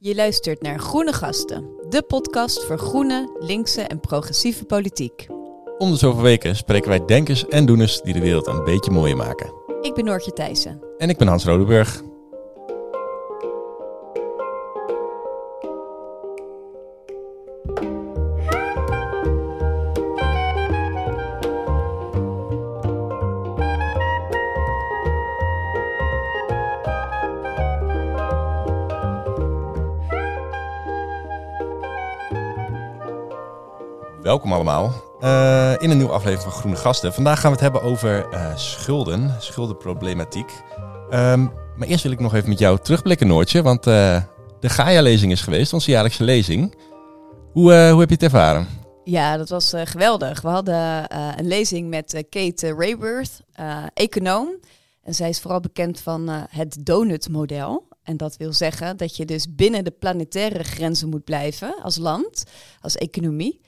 Je luistert naar Groene Gasten, de podcast voor groene, linkse en progressieve politiek. Om de zoveel weken spreken wij denkers en doeners die de wereld een beetje mooier maken. Ik ben Noortje Thijssen. En ik ben Hans Rodeburg. Welkom allemaal uh, in een nieuwe aflevering van Groene Gasten. Vandaag gaan we het hebben over uh, schulden, schuldenproblematiek. Um, maar eerst wil ik nog even met jou terugblikken, Noortje. Want uh, de Gaia-lezing is geweest, onze jaarlijkse lezing. Hoe, hoe heb je het ervaren? Ja, dat was geweldig. We hadden een lezing met Kate Rayworth, econoom. En zij is vooral bekend van het donut-model. En dat wil zeggen dat je dus binnen de planetaire grenzen moet blijven als land, als economie.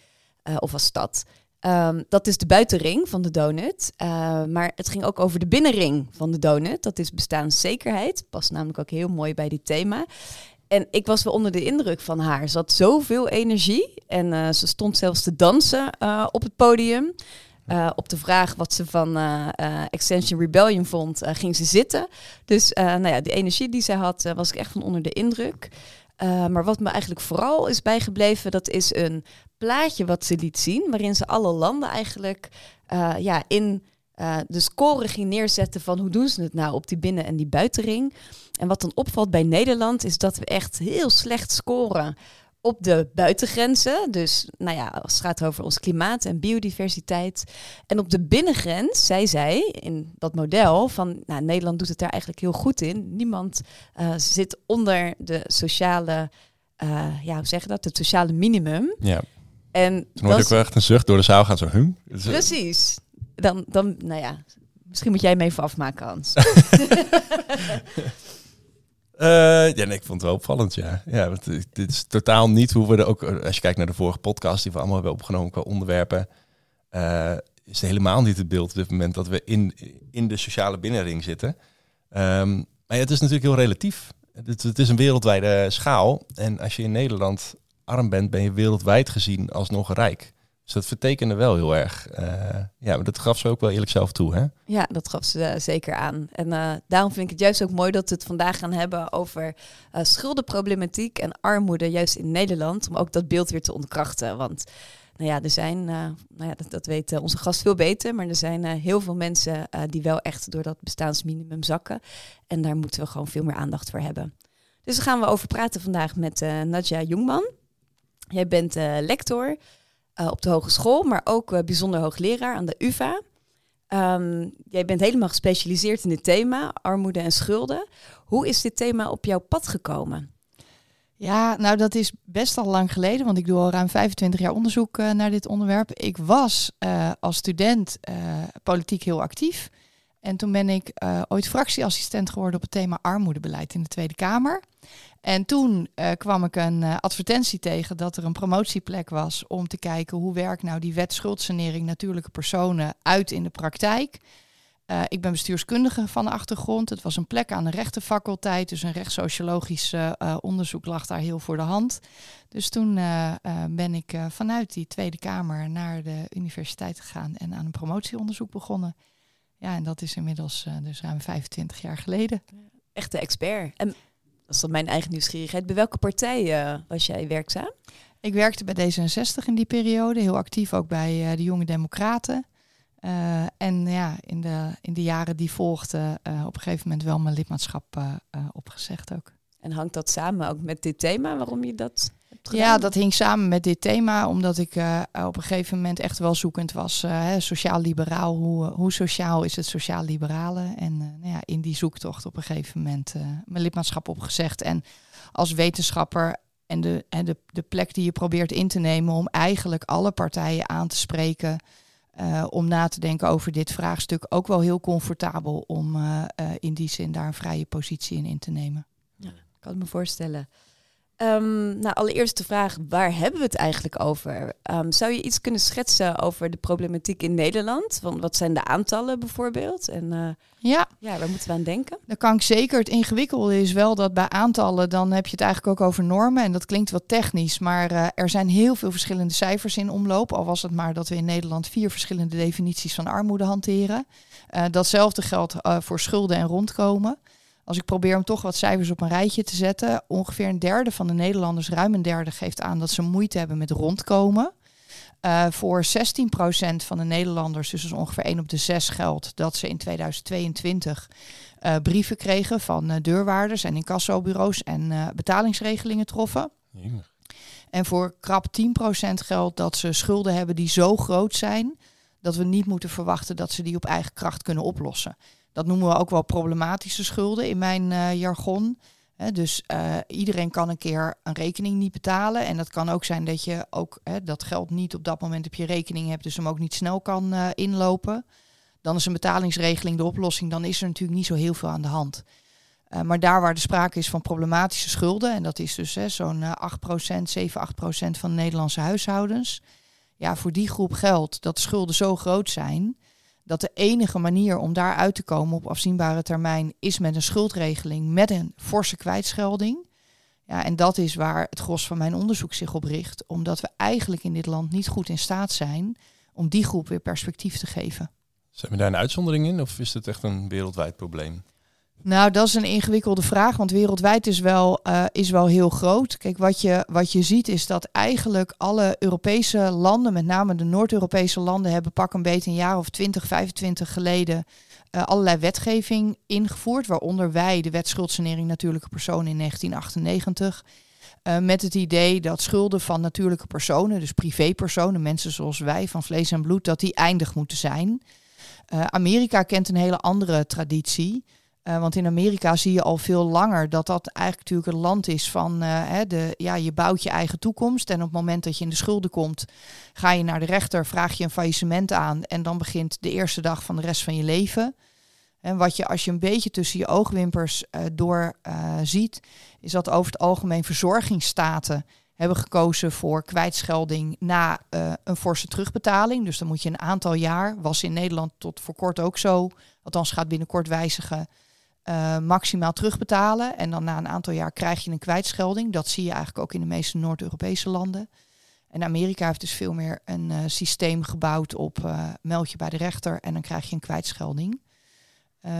Uh, of als stad. Um, dat is de buitenring van de donut. Uh, maar het ging ook over de binnenring van de donut. Dat is bestaanszekerheid. Past namelijk ook heel mooi bij dit thema. En ik was wel onder de indruk van haar. Ze had zoveel energie. En uh, ze stond zelfs te dansen op het podium. op de vraag wat ze van Extension Rebellion vond, ging ze zitten. Dus nou ja, die energie die zij had, was ik echt van onder de indruk. Uh, maar wat me eigenlijk vooral is bijgebleven, dat is een plaatje wat ze liet zien, waarin ze alle landen eigenlijk uh, ja, in uh, de score ging neerzetten van hoe doen ze het nou op die binnen- en die buitenring. En wat dan opvalt bij Nederland is dat we echt heel slecht scoren op de buitengrenzen. Dus nou ja, als het gaat over ons klimaat en biodiversiteit. En op de binnengrens, zei zij in dat model van nou, Nederland doet het daar eigenlijk heel goed in. Niemand uh, zit onder de sociale, uh, ja, hoe zeg je dat? Het sociale minimum. Ja. En hoor ik wel echt een zucht door de zaal gaan zo. Hum? Precies. Dan, dan, nou ja, misschien moet jij me even afmaken, Hans. Uh, ja, nee, ik vond het wel opvallend, ja. ja want dit is totaal niet hoe we er ook... Als je kijkt naar de vorige podcast die we allemaal hebben opgenomen qua onderwerpen... Uh, is helemaal niet het beeld op dit moment dat we in, in de sociale binnenring zitten. Um, maar het is natuurlijk heel relatief. Het, het, is een wereldwijde schaal. En als je in Nederland arm bent, ben je wereldwijd gezien alsnog rijk. Dus dat vertekende wel heel erg. Uh, ja, maar dat gaf ze ook wel eerlijk zelf toe, hè? Ja, dat gaf ze uh, zeker aan. En uh, daarom vind ik het juist ook mooi dat we het vandaag gaan hebben over schuldenproblematiek en armoede, juist in Nederland. Om ook dat beeld weer te ontkrachten. Want nou ja, er zijn, nou ja, dat, dat weet onze gast veel beter, maar er zijn heel veel mensen die wel echt door dat bestaansminimum zakken. En daar moeten we gewoon veel meer aandacht voor hebben. Dus daar gaan we over praten vandaag met Nadja Jongman. Jij bent lector uh, op de hogeschool, maar ook uh, bijzonder hoogleraar aan de UvA. Um, jij bent helemaal gespecialiseerd in dit thema, armoede en schulden. Hoe is dit thema op jouw pad gekomen? Ja, nou dat is best al lang geleden, want ik doe al ruim 25 jaar onderzoek uh, naar dit onderwerp. Ik was als student politiek heel actief. En toen ben ik ooit fractieassistent geworden op het thema armoedebeleid in de Tweede Kamer. En toen uh, kwam ik een uh, advertentie tegen dat er een promotieplek was om te kijken hoe werkt nou die wet schuldsanering natuurlijke personen uit in de praktijk. Uh, ik ben bestuurskundige van de achtergrond. Het was een plek aan de rechtenfaculteit, dus een rechtssociologisch onderzoek lag daar heel voor de hand. Dus toen ben ik vanuit die Tweede Kamer naar de universiteit gegaan en aan een promotieonderzoek begonnen. Ja, en dat is inmiddels dus ruim 25 jaar geleden. Echte expert. Dat is dan mijn eigen nieuwsgierigheid. Bij welke partij uh, was jij werkzaam? Ik werkte bij D66 in die periode, heel actief ook bij uh, de Jonge Democraten. Uh, en ja, in de, in de jaren die volgden, op een gegeven moment wel mijn lidmaatschap opgezegd ook. En hangt dat samen ook met dit thema, waarom je dat ja, dat hing samen met dit thema, omdat ik uh, op een gegeven moment echt wel zoekend was. Uh, sociaal-liberaal, hoe, hoe sociaal is het sociaal-liberale? En nou ja, in die zoektocht op een gegeven moment mijn lidmaatschap opgezegd. En als wetenschapper en de, en de, de plek die je probeert in te nemen om eigenlijk alle partijen aan te spreken. om na te denken over dit vraagstuk. Ook wel heel comfortabel om in die zin daar een vrije positie in in te nemen. Ja, kan me voorstellen. Ehm, nou, allereerst de vraag, waar hebben we het eigenlijk over? Ehm, zou je iets kunnen schetsen over de problematiek in Nederland? Want wat zijn de aantallen bijvoorbeeld? En uh, ja. ja, waar moeten we aan denken? Dan kan ik zeker. Het ingewikkelde is wel dat bij aantallen, dan heb je het eigenlijk ook over normen. En dat klinkt wat technisch, maar uh, er zijn heel veel verschillende cijfers in omloop. Al was het maar dat we in Nederland vier verschillende definities van armoede hanteren. Uh, datzelfde geldt voor schulden en rondkomen. Als ik probeer om toch wat cijfers op een rijtje te zetten, ongeveer een derde van de Nederlanders, ruim een derde, geeft aan dat ze moeite hebben met rondkomen. Uh, voor 16% van de Nederlanders, dus ongeveer 1 op de 6 geldt dat ze in 2022 uh, eh, brieven kregen van uh, deurwaarders en incassobureaus en betalingsregelingen troffen. En voor krap 10% geldt dat ze schulden hebben die zo groot zijn dat we niet moeten verwachten dat ze die op eigen kracht kunnen oplossen. Dat noemen we ook wel problematische schulden in mijn uh, jargon. dus uh, iedereen kan een keer een rekening niet betalen. En dat kan ook zijn dat je ook dat geld niet op dat moment op je rekening hebt, dus hem ook niet snel kan uh, inlopen. Dan is een betalingsregeling de oplossing. Dan is er natuurlijk niet zo heel veel aan de hand. maar daar waar de sprake is van problematische schulden, en dat is dus zo'n 8%, 7, 8% van de Nederlandse huishoudens. Ja, voor die groep geldt dat de schulden zo groot zijn dat de enige manier om daar uit te komen op afzienbare termijn is met een schuldregeling met een forse kwijtschelding. Ja, en dat is waar het gros van mijn onderzoek zich op richt, omdat we eigenlijk in dit land niet goed in staat zijn om die groep weer perspectief te geven. Zijn we daar een uitzondering in of is het echt een wereldwijd probleem? Nou, dat is een ingewikkelde vraag, want wereldwijd is wel, uh, is wel heel groot. Kijk, wat je, wat je ziet is dat eigenlijk alle Europese landen, met name de Noord-Europese landen, hebben pak een beetje een jaar of 20, 25 geleden uh, allerlei wetgeving ingevoerd, waaronder wij de wet schuldsanering natuurlijke personen in 1998. Uh, eh, met het idee dat schulden van natuurlijke personen, dus privépersonen, mensen zoals wij van vlees en bloed, dat die eindig moeten zijn. Amerika kent een hele andere traditie. Uh, want in Amerika zie je al veel langer dat dat eigenlijk natuurlijk een land is van uh, hè, de, ja, je bouwt je eigen toekomst. En op het moment dat je in de schulden komt, ga je naar de rechter, vraag je een faillissement aan. En dan begint de eerste dag van de rest van je leven. En wat je als je een beetje tussen je oogwimpers uh, door ziet, is dat over het algemeen verzorgingsstaten hebben gekozen voor kwijtschelding na een forse terugbetaling. Dus dan moet je een aantal jaar, was in Nederland tot voor kort ook zo, althans gaat binnenkort wijzigen uh, maximaal terugbetalen. En dan na een aantal jaar krijg je een kwijtschelding. Dat zie je eigenlijk ook in de meeste Noord-Europese landen. En Amerika heeft dus veel meer een uh, systeem gebouwd op uh, meld je bij de rechter en dan krijg je een kwijtschelding.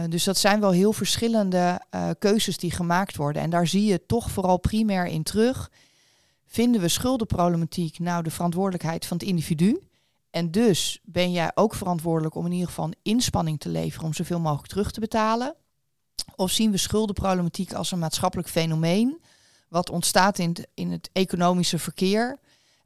dus dat zijn wel heel verschillende keuzes die gemaakt worden. En daar zie je toch vooral primair in terug. Vinden we schuldenproblematiek nou de verantwoordelijkheid van het individu? En dus ben jij ook verantwoordelijk om in ieder geval inspanning te leveren om zoveel mogelijk terug te betalen. Of zien we schuldenproblematiek als een maatschappelijk fenomeen, wat ontstaat in het, in het economische verkeer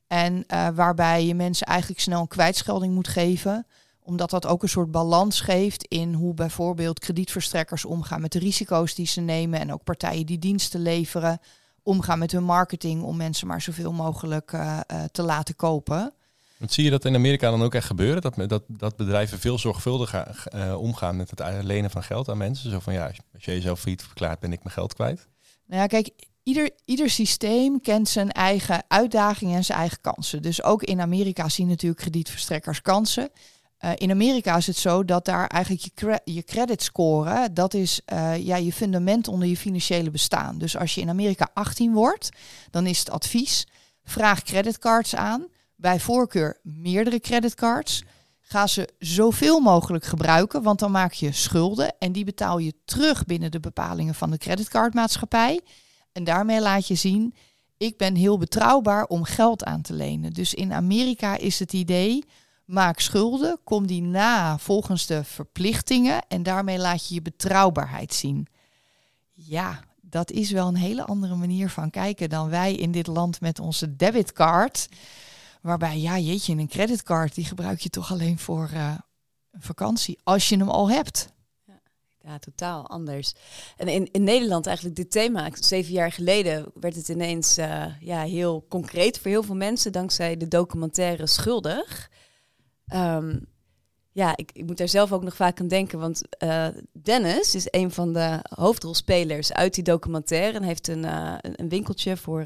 en uh, waarbij je mensen eigenlijk snel een kwijtschelding moet geven, omdat dat ook een soort balans geeft in hoe bijvoorbeeld kredietverstrekkers omgaan met de risico's die ze nemen en ook partijen die diensten leveren, omgaan met hun marketing om mensen maar zoveel mogelijk uh, uh, te laten kopen. Want zie je dat in Amerika dan ook echt gebeuren? Dat, dat, dat bedrijven veel zorgvuldiger uh, omgaan met het lenen van geld aan mensen? Zo van ja, als je jezelf failliet verklaart, ben ik mijn geld kwijt. Nou ja, kijk, ieder, ieder systeem kent zijn eigen uitdagingen en zijn eigen kansen. Dus ook in Amerika zien natuurlijk kredietverstrekkers kansen. Uh, in Amerika is het zo dat daar eigenlijk je, cre je credit score, dat is uh, ja, je fundament onder je financiële bestaan. Dus als je in Amerika 18 wordt, dan is het advies, vraag creditcards aan bij voorkeur meerdere creditcards. Ga ze zoveel mogelijk gebruiken, want dan maak je schulden en die betaal je terug binnen de bepalingen van de creditcardmaatschappij. En daarmee laat je zien, ik ben heel betrouwbaar om geld aan te lenen. Dus in Amerika is het idee, maak schulden, kom die na volgens de verplichtingen en daarmee laat je je betrouwbaarheid zien. Ja, dat is wel een hele andere manier van kijken dan wij in dit land met onze debitcard. Waarbij, ja, jeetje, een creditcard, die gebruik je toch alleen voor uh, vakantie, als je hem al hebt. Ja, totaal anders. En in, in Nederland eigenlijk dit thema, zeven jaar geleden werd het ineens uh, ja, heel concreet voor heel veel mensen, dankzij de documentaire Schuldig. Um, Ja, ik, ik moet daar zelf ook nog vaak aan denken. Want uh, Dennis is een van de hoofdrolspelers uit die documentaire. En heeft een, een winkeltje voor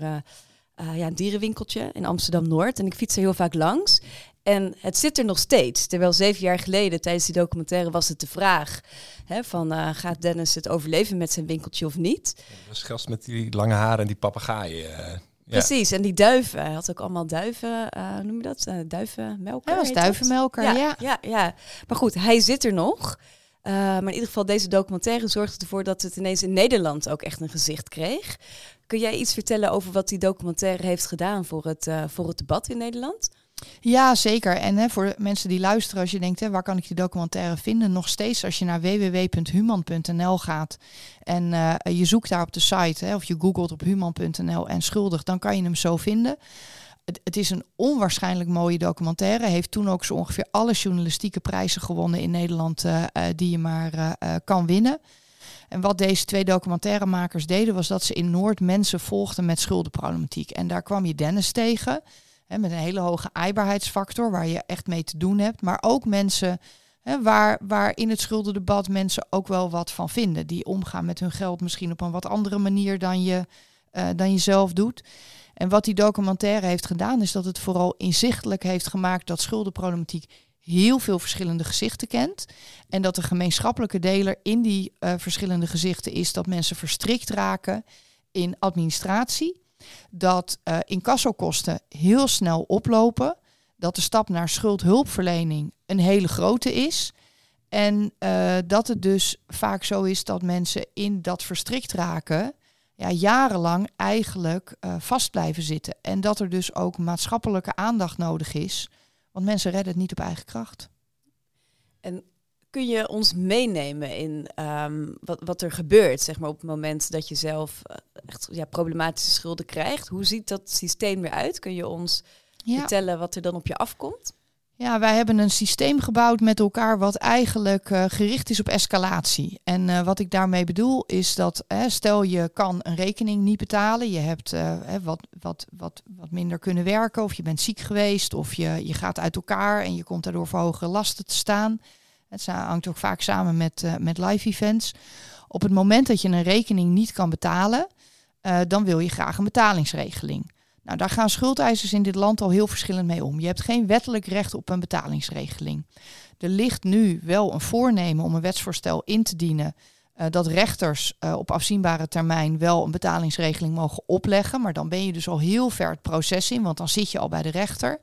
uh, ja, een dierenwinkeltje in Amsterdam-Noord. En ik fiets er heel vaak langs. En het zit er nog steeds. Terwijl zeven jaar geleden tijdens die documentaire was het de vraag: hè, van, gaat Dennis het overleven met zijn winkeltje of niet? Dat is gast met die lange haren en die papegaaien. Precies, en die duiven. Hij had ook allemaal duiven, uh, noem je dat? Uh, duivenmelker. Hij was duivenmelker, ja, ja. ja. Ja, Maar goed, hij zit er nog. Uh, maar in ieder geval, deze documentaire zorgde ervoor dat het ineens in Nederland ook echt een gezicht kreeg. Kun jij iets vertellen over wat die documentaire heeft gedaan voor het, voor het debat in Nederland? Ja, zeker. En hè, voor mensen die luisteren, als je denkt, hè, waar kan ik die documentaire vinden? Nog steeds, als je naar www.human.nl gaat en uh, je zoekt daar op de site, hè, of je googelt op human.nl en schuldig, dan kan je hem zo vinden. Het, het, is een onwaarschijnlijk mooie documentaire. Heeft toen ook zo ongeveer alle journalistieke prijzen gewonnen in Nederland uh, die je maar kan winnen. En wat deze twee documentairemakers deden, was dat ze in Noord mensen volgden met schuldenproblematiek. En daar kwam je Dennis tegen met een hele hoge aaibaarheidsfactor waar je echt mee te doen hebt. Maar ook mensen waar, waar in het schuldendebat mensen ook wel wat van vinden. Die omgaan met hun geld misschien op een wat andere manier dan je, uh, dan je zelf doet. En wat die documentaire heeft gedaan, is dat het vooral inzichtelijk heeft gemaakt dat schuldenproblematiek heel veel verschillende gezichten kent. En dat de gemeenschappelijke deler in die uh, verschillende gezichten is dat mensen verstrikt raken in administratie dat uh, incassokosten heel snel oplopen, dat de stap naar schuldhulpverlening een hele grote is. En uh, dat het dus vaak zo is dat mensen in dat verstrikt raken, ja, jarenlang eigenlijk vast blijven zitten. En dat er dus ook maatschappelijke aandacht nodig is, want mensen redden het niet op eigen kracht. En kun je ons meenemen in um, wat, wat er gebeurt, zeg maar, op het moment dat je zelf uh, echt ja, problematische schulden krijgt? Hoe ziet dat systeem weer uit? Kun je ons ja. vertellen wat er dan op je afkomt? Ja, wij hebben een systeem gebouwd met elkaar wat eigenlijk uh, gericht is op escalatie. En uh, wat ik daarmee bedoel is dat, stel je kan een rekening niet betalen, je hebt wat, wat, wat, wat minder kunnen werken, of je bent ziek geweest, of je, je gaat uit elkaar en je komt daardoor voor hogere lasten te staan. Het hangt ook vaak samen met, met live events. Op het moment dat je een rekening niet kan betalen, dan wil je graag een betalingsregeling. Nou, daar gaan schuldeisers in dit land al heel verschillend mee om. Je hebt geen wettelijk recht op een betalingsregeling. Er ligt nu wel een voornemen om een wetsvoorstel in te dienen uh, dat rechters uh, op afzienbare termijn wel een betalingsregeling mogen opleggen. Maar dan ben je dus al heel ver het proces in, want dan zit je al bij de rechter.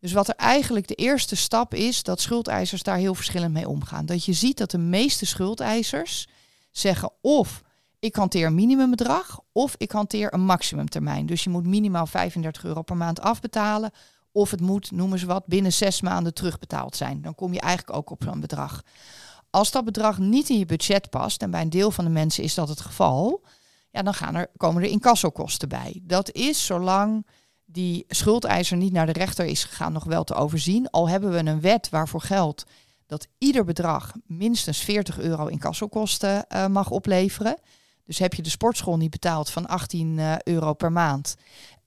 Dus wat er eigenlijk de eerste stap is, dat schuldeisers daar heel verschillend mee omgaan. Dat je ziet dat de meeste schuldeisers zeggen of ik hanteer een minimumbedrag of ik hanteer een maximumtermijn. Dus je moet minimaal 35 euro per maand afbetalen. Of het moet, noemen ze wat, binnen zes maanden terugbetaald zijn. Dan kom je eigenlijk ook op zo'n bedrag. Als dat bedrag niet in je budget past, en bij een deel van de mensen is dat het geval, ja, dan gaan er, komen er incassokosten bij. Dat is zolang die schuldeiser niet naar de rechter is gegaan, nog wel te overzien. Al hebben we een wet waarvoor geldt dat ieder bedrag minstens 40 euro in kasselkosten uh, mag opleveren. Dus heb je de sportschool niet betaald van 18 uh, euro per maand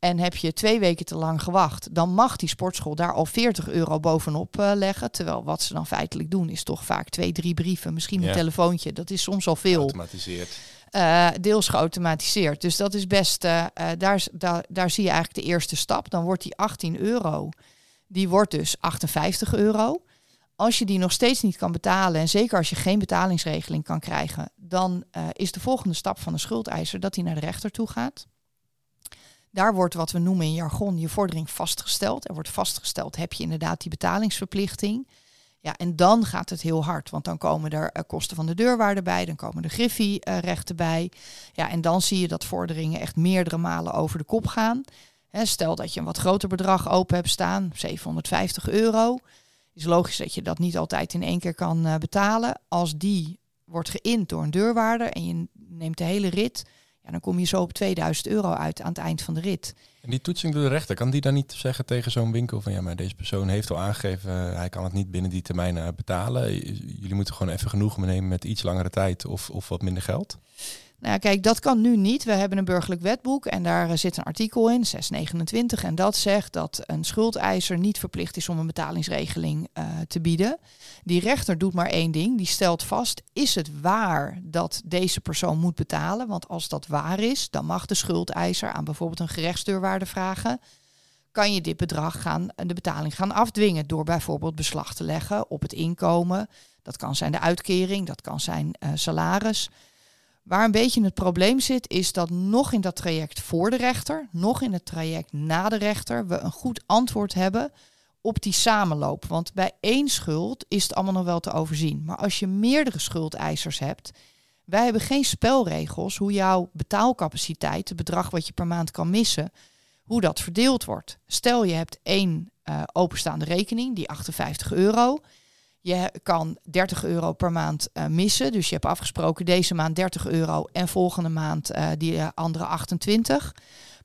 en heb je twee weken te lang gewacht, dan mag die sportschool daar al 40 euro bovenop uh, leggen. Terwijl wat ze dan feitelijk doen is toch vaak twee, drie brieven, misschien ja. een telefoontje. Dat is soms al veel. Automatiseerd. Uh, deels geautomatiseerd. Dus dat is best, uh, daar, daar, daar zie je eigenlijk de eerste stap. Dan wordt die 18 euro, die wordt dus 58 euro. Als je die nog steeds niet kan betalen, en zeker als je geen betalingsregeling kan krijgen, dan uh, is de volgende stap van de schuldeiser dat hij naar de rechter toe gaat. Daar wordt wat we noemen in jargon je vordering vastgesteld. Er wordt vastgesteld, heb je inderdaad die betalingsverplichting? Ja, en dan gaat het heel hard, want dan komen er uh, kosten van de deurwaarde bij, dan komen de griffierechten uh, bij. Ja, en dan zie je dat vorderingen echt meerdere malen over de kop gaan. Stel dat je een wat groter bedrag open hebt staan, 750 euro. Is logisch dat je dat niet altijd in één keer kan betalen. Als die wordt geïnd door een deurwaarder en je neemt de hele rit, ja, dan kom je zo op 2000 euro uit aan het eind van de rit. En die toetsing door de rechter, kan die dan niet zeggen tegen zo'n winkel van ja, maar deze persoon heeft al aangegeven, hij kan het niet binnen die termijn uh, betalen. Jullie moeten gewoon even genoegen nemen met iets langere tijd of, of wat minder geld? Nou ja, kijk, dat kan nu niet. We hebben een burgerlijk wetboek en daar eh, zit een artikel in, 629. En dat zegt dat een schuldeiser niet verplicht is om een betalingsregeling uh, te bieden. Die rechter doet maar één ding. Die stelt vast, is het waar dat deze persoon moet betalen? Want als dat waar is, dan mag de schuldeiser aan bijvoorbeeld een gerechtsdeurwaarde vragen kan je dit bedrag gaan, de betaling gaan afdwingen door bijvoorbeeld beslag te leggen op het inkomen. Dat kan zijn de uitkering, dat kan zijn salaris. Waar een beetje het probleem zit, is dat nog in dat traject voor de rechter, nog in het traject na de rechter, we een goed antwoord hebben op die samenloop. Want bij één schuld is het allemaal nog wel te overzien. Maar als je meerdere schuldeisers hebt, wij hebben geen spelregels hoe jouw betaalcapaciteit, het bedrag wat je per maand kan missen, hoe dat verdeeld wordt. Stel je hebt één uh, openstaande rekening, die 58 euro. Je kan 30 euro per maand uh, missen. Dus je hebt afgesproken deze maand 30 euro en volgende maand uh, die andere 28.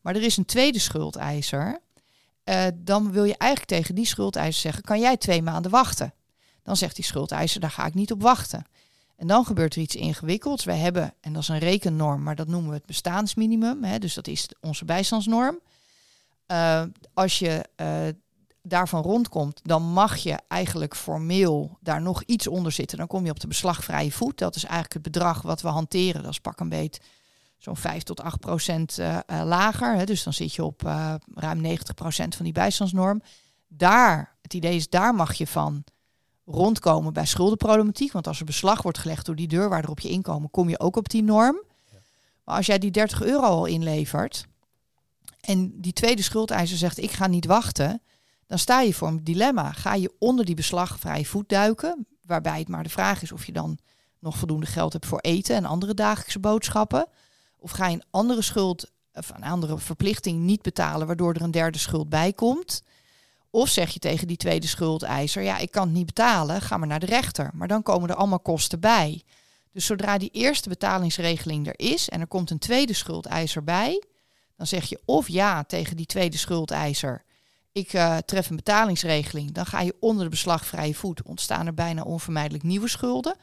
Maar er is een tweede schuldeiser. dan wil je eigenlijk tegen die schuldeiser zeggen: kan jij twee maanden wachten? Dan zegt die schuldeiser: daar ga ik niet op wachten. En dan gebeurt er iets ingewikkelds. Wij hebben, en dat is een rekennorm, maar dat noemen we het bestaansminimum. Hè, dus dat is onze bijstandsnorm. Als je daarvan rondkomt, dan mag je eigenlijk formeel daar nog iets onder zitten. Dan kom je op de beslagvrije voet. Dat is eigenlijk het bedrag wat we hanteren. Dat is pak een beet zo'n 5 tot 8 procent uh, lager. Hè. Dus dan zit je op ruim 90 procent van die bijstandsnorm. Daar, het idee is, daar mag je van rondkomen bij schuldenproblematiek. Want als er beslag wordt gelegd door die deurwaarder op je inkomen, kom je ook op die norm. Maar als jij die 30 euro al inlevert, en die tweede schuldeiser zegt ik ga niet wachten, dan sta je voor een dilemma. Ga je onder die beslagvrije voet duiken, waarbij het maar de vraag is of je dan nog voldoende geld hebt voor eten en andere dagelijkse boodschappen, of ga je een andere schuld of een andere verplichting niet betalen, waardoor er een derde schuld bij komt. Of zeg je tegen die tweede schuldeiser, ja, ik kan het niet betalen, ga maar naar de rechter. Maar dan komen er allemaal kosten bij. Dus zodra die eerste betalingsregeling er is en er komt een tweede schuldeiser bij, dan zeg je of ja tegen die tweede schuldeiser. Ik uh, tref een betalingsregeling. Dan ga je onder de beslagvrije voet. Ontstaan er bijna onvermijdelijk nieuwe schulden.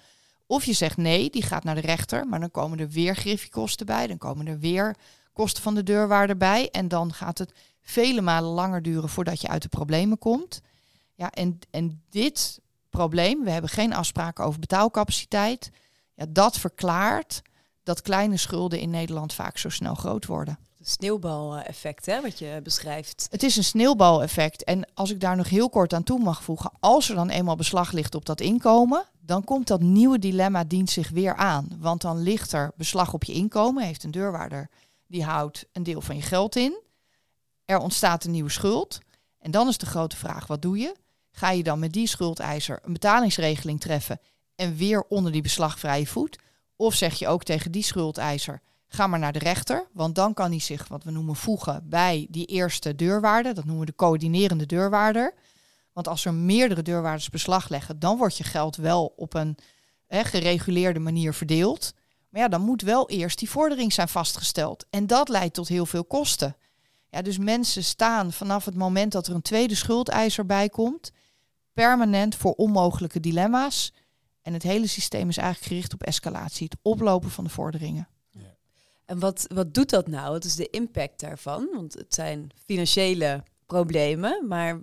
Of je zegt nee, die gaat naar de rechter. Maar dan komen er weer griffiekosten bij. Dan komen er weer kosten van de deurwaarder bij. En dan gaat het vele malen langer duren voordat je uit de problemen komt. Ja, en, en dit probleem, we hebben geen afspraken over betaalcapaciteit. Ja, dat verklaart dat kleine schulden in Nederland vaak zo snel groot worden sneeuwbaleffect, hè, wat je beschrijft. Het is een sneeuwbaleffect. En als ik daar nog heel kort aan toe mag voegen, als er dan eenmaal beslag ligt op dat inkomen, dan komt dat nieuwe dilemma dient zich weer aan. Want dan ligt er beslag op je inkomen, heeft een deurwaarder, die houdt een deel van je geld in. Er ontstaat een nieuwe schuld. En dan is de grote vraag, wat doe je? Ga je dan met die schuldeiser een betalingsregeling treffen en weer onder die beslagvrije voet? Of zeg je ook tegen die schuldeiser, Ga maar naar de rechter, want dan kan hij zich wat we noemen voegen bij die eerste deurwaarder. Dat noemen we de coördinerende deurwaarder. Want als er meerdere deurwaarders beslag leggen, dan wordt je geld wel op een hè, gereguleerde manier verdeeld. Maar ja, dan moet wel eerst die vordering zijn vastgesteld. En dat leidt tot heel veel kosten. Ja, dus mensen staan vanaf het moment dat er een tweede schuldeiser bij komt, permanent voor onmogelijke dilemma's. En het hele systeem is eigenlijk gericht op escalatie, het oplopen van de vorderingen. Wat, wat doet dat nou? Wat is de impact daarvan? Want het zijn financiële problemen, maar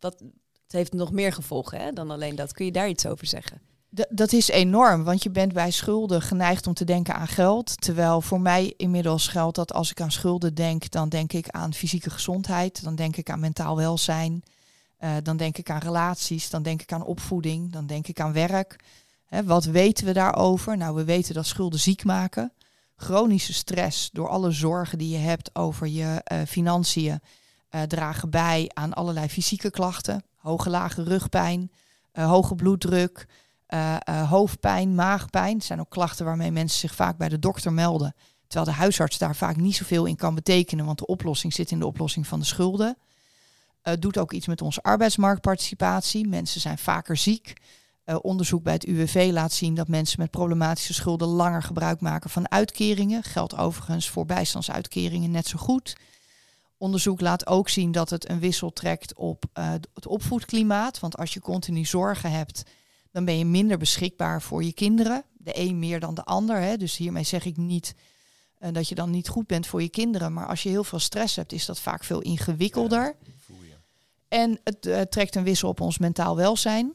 wat, het heeft nog meer gevolgen hè, dan alleen dat. Kun je daar iets over zeggen? dat is enorm, want je bent bij schulden geneigd om te denken aan geld. Terwijl voor mij inmiddels geldt dat als ik aan schulden denk, dan denk ik aan fysieke gezondheid, dan denk ik aan mentaal welzijn, uh, dan denk ik aan relaties, dan denk ik aan opvoeding, dan denk ik aan werk. Wat weten we daarover? Nou, we weten dat schulden ziek maken chronische stress door alle zorgen die je hebt over je uh, financiën uh, dragen bij aan allerlei fysieke klachten. Hoge lage rugpijn, uh, hoge bloeddruk, hoofdpijn, maagpijn. Het zijn ook klachten waarmee mensen zich vaak bij de dokter melden. Terwijl de huisarts daar vaak niet zoveel in kan betekenen, want de oplossing zit in de oplossing van de schulden. Het doet ook iets met onze arbeidsmarktparticipatie. Mensen zijn vaker ziek. Uh, onderzoek bij het UWV laat zien dat mensen met problematische schulden langer gebruik maken van uitkeringen. Geldt overigens voor bijstandsuitkeringen net zo goed. Onderzoek laat ook zien dat het een wissel trekt op uh, het opvoedklimaat. Want als je continu zorgen hebt, dan ben je minder beschikbaar voor je kinderen. de een meer dan de ander. Hè. Dus hiermee zeg ik niet uh, dat je dan niet goed bent voor je kinderen. Maar als je heel veel stress hebt, is dat vaak veel ingewikkelder. En het trekt een wissel op ons mentaal welzijn.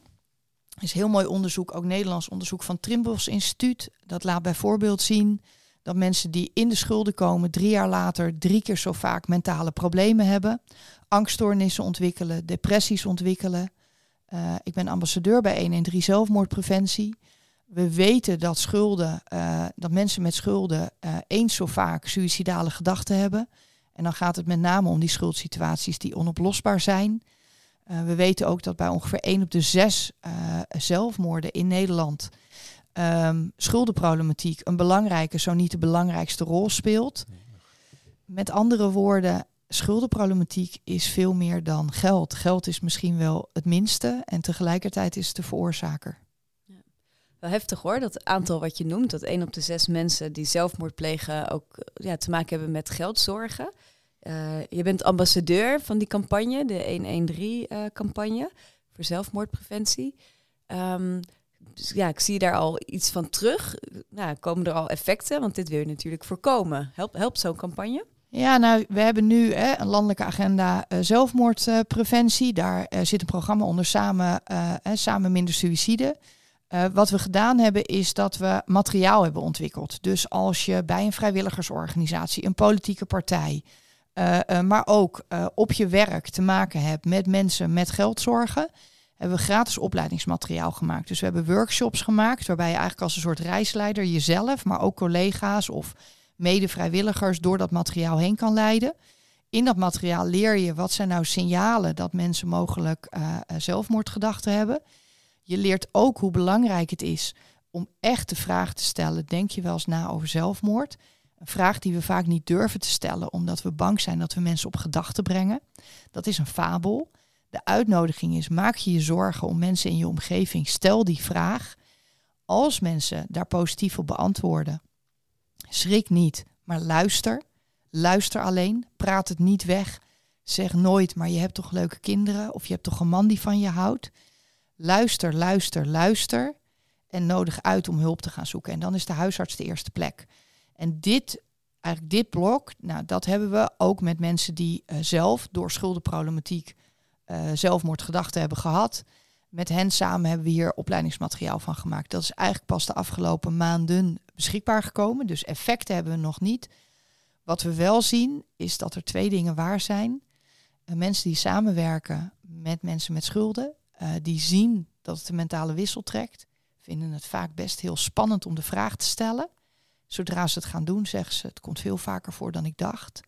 Is heel mooi onderzoek, ook Nederlands onderzoek van Trimbos Instituut. Dat laat bijvoorbeeld zien dat mensen die in de schulden komen, drie jaar later drie keer zo vaak mentale problemen hebben, angststoornissen ontwikkelen, depressies ontwikkelen. Uh, ik ben ambassadeur bij 113 zelfmoordpreventie. We weten dat schulden, uh, dat mensen met schulden uh, eens zo vaak suïcidale gedachten hebben. En dan gaat het met name om die schuldsituaties die onoplosbaar zijn. We weten ook dat bij ongeveer 1 op de 6 zelfmoorden in Nederland um, schuldenproblematiek een belangrijke, zo niet de belangrijkste rol speelt. Met andere woorden, schuldenproblematiek is veel meer dan geld. Geld is misschien wel het minste en tegelijkertijd is het de veroorzaker. Ja. Wel heftig hoor, dat aantal wat je noemt, dat één op de zes mensen die zelfmoord plegen ook ja, te maken hebben met geldzorgen. Uh, je bent ambassadeur van die campagne, de 113-campagne uh, voor zelfmoordpreventie. Um, dus ja, ik zie daar al iets van terug. Nou, komen er al effecten? Want dit wil je natuurlijk voorkomen. Helpt, helpt zo'n campagne? Ja, nou, we hebben nu hè, een landelijke agenda uh, zelfmoordpreventie. Daar zit een programma onder samen, samen minder suïcide. wat we gedaan hebben is dat we materiaal hebben ontwikkeld. Dus als je bij een vrijwilligersorganisatie, een politieke partij, maar ook op je werk te maken hebt met mensen met geldzorgen, hebben we gratis opleidingsmateriaal gemaakt. Dus we hebben workshops gemaakt waarbij je eigenlijk als een soort reisleider jezelf, maar ook collega's of mede-vrijwilligers door dat materiaal heen kan leiden. In dat materiaal leer je wat zijn nou signalen dat mensen mogelijk zelfmoordgedachten hebben. Je leert ook hoe belangrijk het is om echt de vraag te stellen: denk je wel eens na over zelfmoord? Een vraag die we vaak niet durven te stellen omdat we bang zijn dat we mensen op gedachten brengen. Dat is een fabel. De uitnodiging is: maak je je zorgen om mensen in je omgeving. Stel die vraag. Als mensen daar positief op beantwoorden, schrik niet, maar luister. Luister alleen. Praat het niet weg. Zeg nooit, maar je hebt toch leuke kinderen of je hebt toch een man die van je houdt. Luister, luister, luister. En nodig uit om hulp te gaan zoeken. En dan is de huisarts de eerste plek. En dit, eigenlijk dit blok, nou, dat hebben we ook met mensen die uh, zelf door schuldenproblematiek uh, zelfmoordgedachten hebben gehad. Met hen samen hebben we hier opleidingsmateriaal van gemaakt. Dat is eigenlijk pas de afgelopen maanden beschikbaar gekomen. Dus effecten hebben we nog niet. Wat we wel zien is dat er twee dingen waar zijn. Uh, mensen die samenwerken met mensen met schulden, die zien dat het een mentale wissel trekt, vinden het vaak best heel spannend om de vraag te stellen. Zodra ze het gaan doen, zeggen ze: Het komt veel vaker voor dan ik dacht.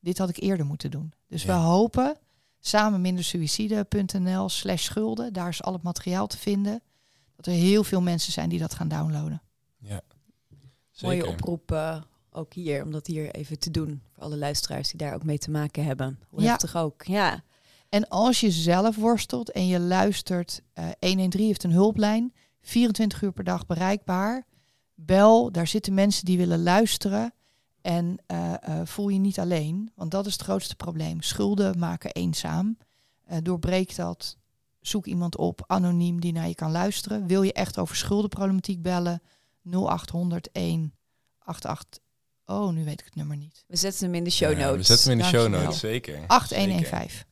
Dit had ik eerder moeten doen. Dus ja. we hopen samenmindersuicide.nl slash schulden. Daar is al het materiaal te vinden. Dat er heel veel mensen zijn die dat gaan downloaden. Ja, zeker. Mooie oproep uh, ook hier, om dat hier even te doen. Voor alle luisteraars die daar ook mee te maken hebben. Hoe ja. heftig ook, ja. En als je zelf worstelt en je luistert, uh, 113 heeft een hulplijn, 24 uur per dag bereikbaar. Bel, daar zitten mensen die willen luisteren. En uh, uh, voel je niet alleen, want dat is het grootste probleem. Schulden maken eenzaam. Uh, doorbreek dat. Zoek iemand op, anoniem, die naar je kan luisteren. Wil je echt over schuldenproblematiek bellen? 0800 188. Oh, nu weet ik het nummer niet. We zetten hem in de show notes. Ja, we zetten hem in de show notes, zeker. 8115.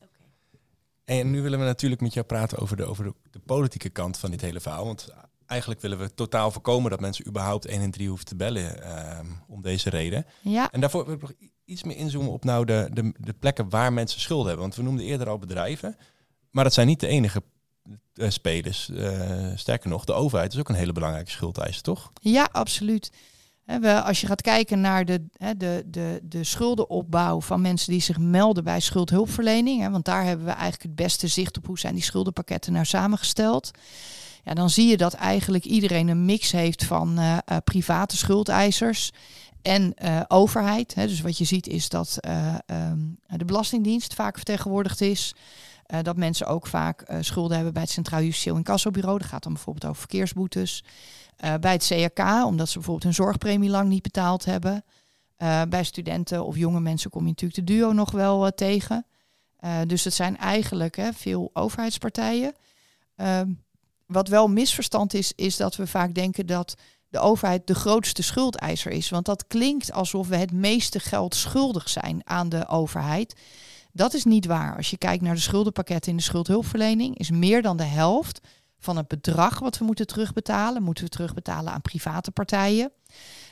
En nu willen we natuurlijk met jou praten over de, over de, de politieke kant van dit hele verhaal. Want eigenlijk willen we totaal voorkomen dat mensen überhaupt 1 en 3 hoeven te bellen uh, om deze reden. Ja. En daarvoor wil ik nog iets meer inzoomen op nou de, de, de plekken waar mensen schulden hebben. Want we noemden eerder al bedrijven, maar dat zijn niet de enige uh, spelers. Uh, sterker nog, de overheid is ook een hele belangrijke schuldeisers, toch? Ja, absoluut. We, als je gaat kijken naar de, de, de, de schuldenopbouw van mensen die zich melden bij schuldhulpverlening, hè, want daar hebben we eigenlijk het beste zicht op hoe zijn die schuldenpakketten nou samengesteld dan zie je dat eigenlijk iedereen een mix heeft van uh, uh, private schuldeisers en uh, overheid. Hè. Dus wat je ziet is dat um, de Belastingdienst vaak vertegenwoordigd is. dat mensen ook vaak schulden hebben bij het Centraal Justitieel Incassobureau. Dat gaat dan bijvoorbeeld over verkeersboetes. bij het CRK, omdat ze bijvoorbeeld hun zorgpremie lang niet betaald hebben. bij studenten of jonge mensen kom je natuurlijk de duo nog wel tegen. dus het zijn eigenlijk hè, veel overheidspartijen. Wat wel misverstand is, is dat we vaak denken dat de overheid de grootste schuldeiser is. Want dat klinkt alsof we het meeste geld schuldig zijn aan de overheid. Dat is niet waar. Als je kijkt naar de schuldenpakketten in de schuldhulpverlening, is meer dan de helft van het bedrag wat we moeten terugbetalen, moeten we terugbetalen aan private partijen.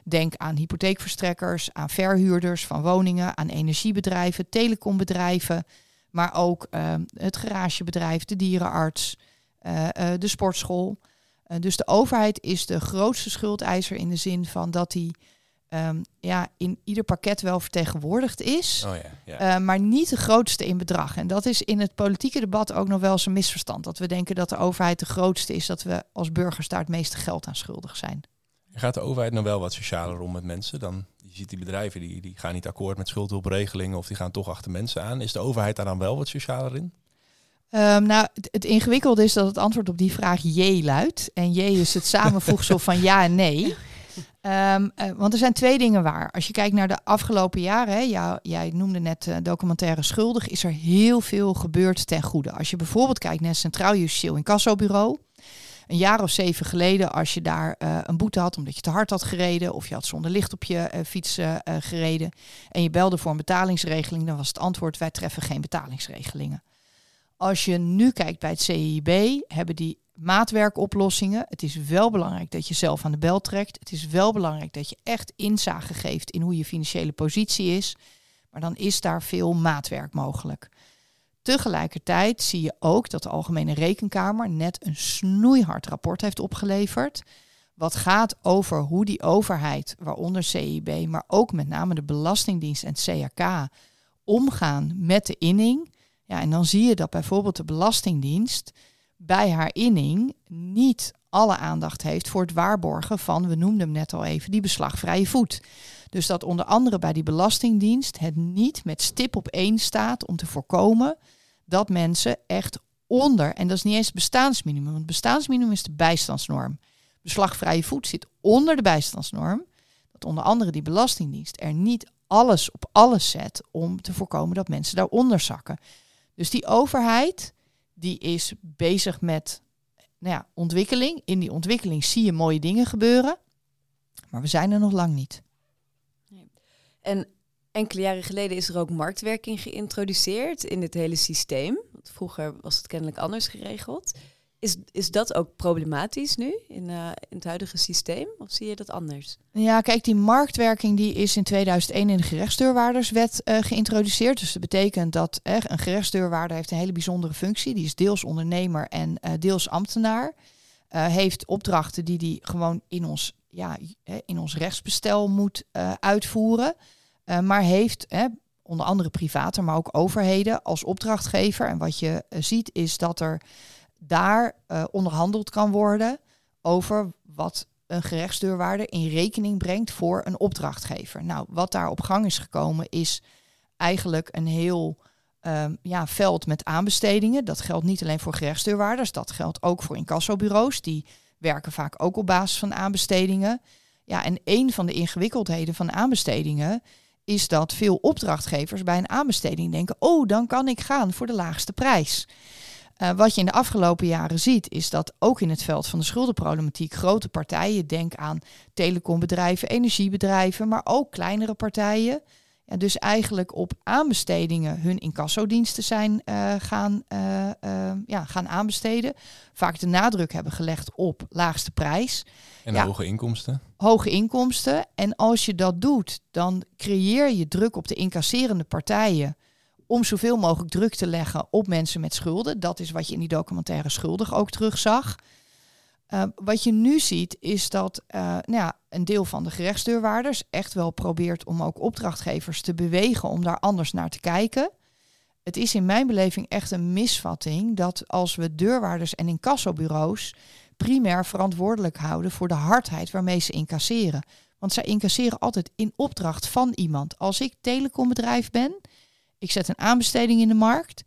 Denk aan hypotheekverstrekkers, aan verhuurders van woningen, aan energiebedrijven, telecombedrijven, maar ook uh, het garagebedrijf, de dierenarts, de sportschool. dus de overheid is de grootste schuldeiser in de zin van dat hij um, ja, in ieder pakket wel vertegenwoordigd is, oh ja, ja. maar niet de grootste in bedrag. En dat is in het politieke debat ook nog wel eens een misverstand. Dat we denken dat de overheid de grootste is, dat we als burgers daar het meeste geld aan schuldig zijn. Gaat de overheid nou wel wat socialer om met mensen? Dan, je ziet die bedrijven die, die gaan niet akkoord met schuldhulpregelingen of die gaan toch achter mensen aan. Is de overheid daar dan wel wat socialer in? Um, nou, het, ingewikkelde is dat het antwoord op die vraag J luidt. En J is het samenvoegsel van ja en nee. Um, uh, want er zijn twee dingen waar. Als je kijkt naar de afgelopen jaren, hè, jij noemde net uh, documentaire schuldig, is er heel veel gebeurd ten goede. Als je bijvoorbeeld kijkt naar het Centraal Justitieel Incassobureau, een jaar of zeven geleden, als je daar uh, een boete had omdat je te hard had gereden of je had zonder licht op je fiets gereden en je belde voor een betalingsregeling, dan was het antwoord: wij treffen geen betalingsregelingen. Als je nu kijkt bij het CIB, hebben die maatwerkoplossingen. Het is wel belangrijk dat je zelf aan de bel trekt. Het is wel belangrijk dat je echt inzage geeft in hoe je financiële positie is. Maar dan is daar veel maatwerk mogelijk. Tegelijkertijd zie je ook dat de Algemene Rekenkamer net een snoeihard rapport heeft opgeleverd. Wat gaat over hoe die overheid, waaronder CIB, maar ook met name de Belastingdienst en CAK, omgaan met de inning. Ja, en dan zie je dat bijvoorbeeld de Belastingdienst bij haar inning niet alle aandacht heeft voor het waarborgen van, we noemden hem net al even, die beslagvrije voet. Dus dat onder andere bij die Belastingdienst het niet met stip op één staat om te voorkomen dat mensen echt onder, en dat is niet eens het bestaansminimum, want het bestaansminimum is de bijstandsnorm. Beslagvrije voet zit onder de bijstandsnorm. Dat onder andere die Belastingdienst er niet alles op alles zet om te voorkomen dat mensen daaronder zakken. Dus die overheid die is bezig met nou ja, ontwikkeling. In die ontwikkeling zie je mooie dingen gebeuren, maar we zijn er nog lang niet. En enkele jaren geleden is er ook marktwerking geïntroduceerd in het hele systeem. Want vroeger was het kennelijk anders geregeld. Is, is dat ook problematisch nu in, uh, in het huidige systeem? Of zie je dat anders? Ja, kijk, die marktwerking die is in 2001 in de gerechtsdeurwaarderswet uh, geïntroduceerd. Dus dat betekent dat uh, een gerechtsdeurwaarder heeft een hele bijzondere functie. Die is deels ondernemer en deels ambtenaar. heeft opdrachten die die gewoon in ons, ja, in ons rechtsbestel moet uitvoeren. maar heeft onder andere privaten, maar ook overheden als opdrachtgever. En wat je ziet is dat er daar uh, onderhandeld kan worden over wat een gerechtsdeurwaarder in rekening brengt voor een opdrachtgever. Nou, wat daar op gang is gekomen is eigenlijk een heel um, ja, veld met aanbestedingen. Dat geldt niet alleen voor gerechtsdeurwaarders, dat geldt ook voor incassobureaus. Die werken vaak ook op basis van aanbestedingen. Ja, en een van de ingewikkeldheden van aanbestedingen is dat veel opdrachtgevers bij een aanbesteding denken: oh, dan kan ik gaan voor de laagste prijs. Uh, wat je in de afgelopen jaren ziet, is dat ook in het veld van de schuldenproblematiek grote partijen, denk aan telecombedrijven, energiebedrijven, maar ook kleinere partijen, ja, dus eigenlijk op aanbestedingen hun incassodiensten zijn uh, gaan, uh, ja, gaan aanbesteden. Vaak de nadruk hebben gelegd op laagste prijs. En ja, hoge inkomsten. Hoge inkomsten. En als je dat doet, dan creëer je druk op de incasserende partijen om zoveel mogelijk druk te leggen op mensen met schulden. Dat is wat je in die documentaire Schuldig ook terugzag. Uh, wat je nu ziet is dat uh, nou ja, een deel van de gerechtsdeurwaarders echt wel probeert om ook opdrachtgevers te bewegen om daar anders naar te kijken. Het is in mijn beleving echt een misvatting dat als we deurwaarders en incassobureaus primair verantwoordelijk houden voor de hardheid waarmee ze incasseren. Want zij incasseren altijd in opdracht van iemand. Als ik telecombedrijf ben, ik zet een aanbesteding in de markt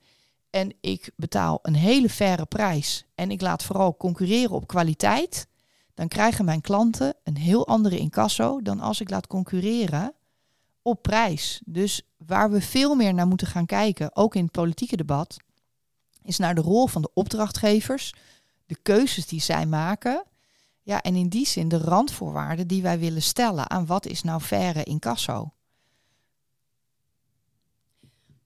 en ik betaal een hele faire prijs en ik laat vooral concurreren op kwaliteit, dan krijgen mijn klanten een heel andere incasso dan als ik laat concurreren op prijs. Dus waar we veel meer naar moeten gaan kijken, ook in het politieke debat, is naar de rol van de opdrachtgevers, de keuzes die zij maken Ja, en in die zin de randvoorwaarden die wij willen stellen aan wat is nou faire incasso.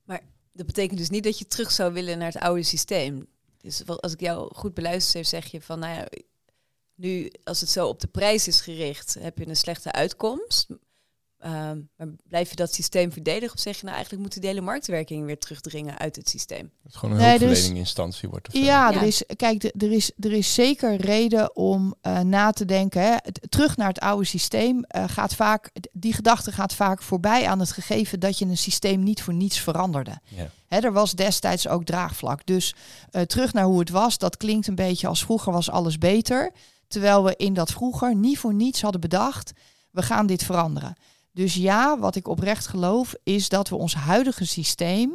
Maar dat betekent dus niet dat je terug zou willen naar het oude systeem. Dus als ik jou goed beluister, zeg je van, nou ja, nu als het zo op de prijs is gericht, heb je een slechte uitkomst. Ehm, maar blijf je dat systeem verdedigen of zeg je nou eigenlijk moeten de hele marktwerking weer terugdringen uit het systeem? Dat het gewoon een Nee, er is- hulpverlening instantie wordt. Of. Ja, Ja. Er, is, kijk, er is, er is zeker reden om eh, na te denken. Hè. Het- terug naar het oude systeem eh, gaat vaak, die gedachte gaat vaak voorbij aan het gegeven dat je een systeem niet voor niets veranderde. Ja. Hè, er was destijds ook draagvlak. Dus eh, terug naar hoe het was, dat klinkt een beetje als vroeger was alles beter. Terwijl we in dat vroeger niet voor niets hadden bedacht, we gaan dit veranderen. Dus ja, wat ik oprecht geloof, is dat we ons huidige systeem